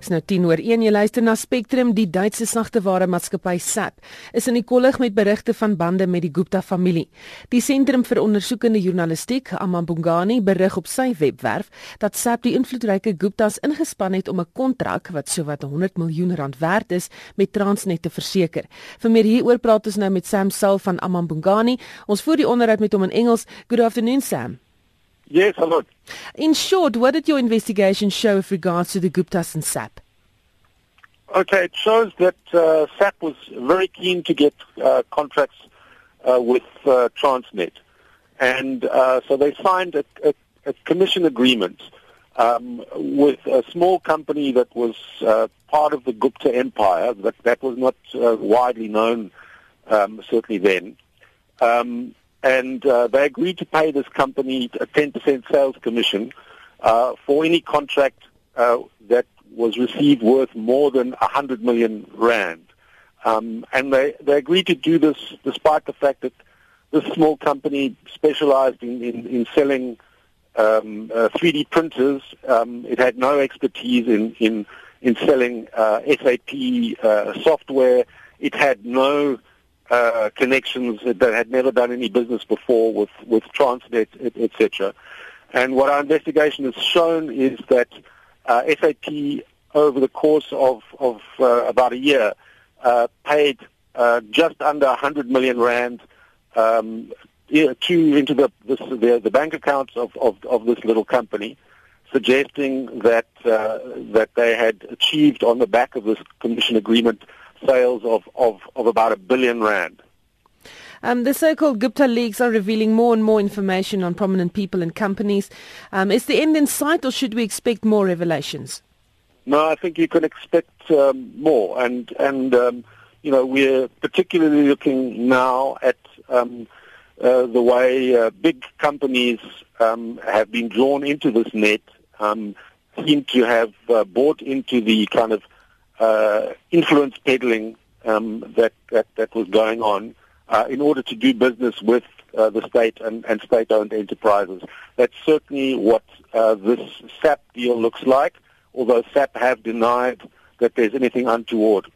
Dis nou 10 oor 1 jy luister na Spectrum die Duitse sagteware maatskappy SAP is in die kollig met berigte van bande met die Gupta familie. Die sentrum vir ondersoekende journalistiek Amambungani berig op sy webwerf dat SAP die invloedryke Guptas ingespan het om 'n kontrak wat sowat 100 miljoen rand werd is met Transnet te verseker. Vir meer hieroor praat ons nou met Sam Sal van Amambungani. Ons voer die onderhoud met hom in Engels. Good afternoon Sam. Yes, hello. In short, what did your investigation show with regards to the Guptas and SAP? Okay, it shows that uh, SAP was very keen to get uh, contracts uh, with uh, Transnet. And uh, so they signed a, a, a commission agreement um, with a small company that was uh, part of the Gupta empire, but that was not widely known um, certainly then. Um, and uh, they agreed to pay this company a 10% sales commission uh, for any contract uh, that was received worth more than 100 million rand. Um, and they, they agreed to do this despite the fact that this small company specialized in, in, in selling um, uh, 3D printers. Um, it had no expertise in, in, in selling uh, SAP uh, software. It had no uh, connections that had never done any business before with, with Transnet, etc. And what our investigation has shown is that uh, SAP, over the course of, of uh, about a year, uh, paid uh, just under 100 million rand um, to into the, this, the, the bank accounts of, of, of this little company, suggesting that uh, that they had achieved on the back of this commission agreement sales of, of, of about a billion rand. Um, the so-called Gupta leaks are revealing more and more information on prominent people and companies. Um, is the end in sight, or should we expect more revelations? No, I think you can expect um, more, and and um, you know we're particularly looking now at um, uh, the way uh, big companies um, have been drawn into this net, seem to have uh, bought into the kind of uh, influence peddling um, that, that, that was going on uh, in order to do business with uh, the state and, and state-owned enterprises. That's certainly what uh, this SAP deal looks like, although SAP have denied that there's anything untoward.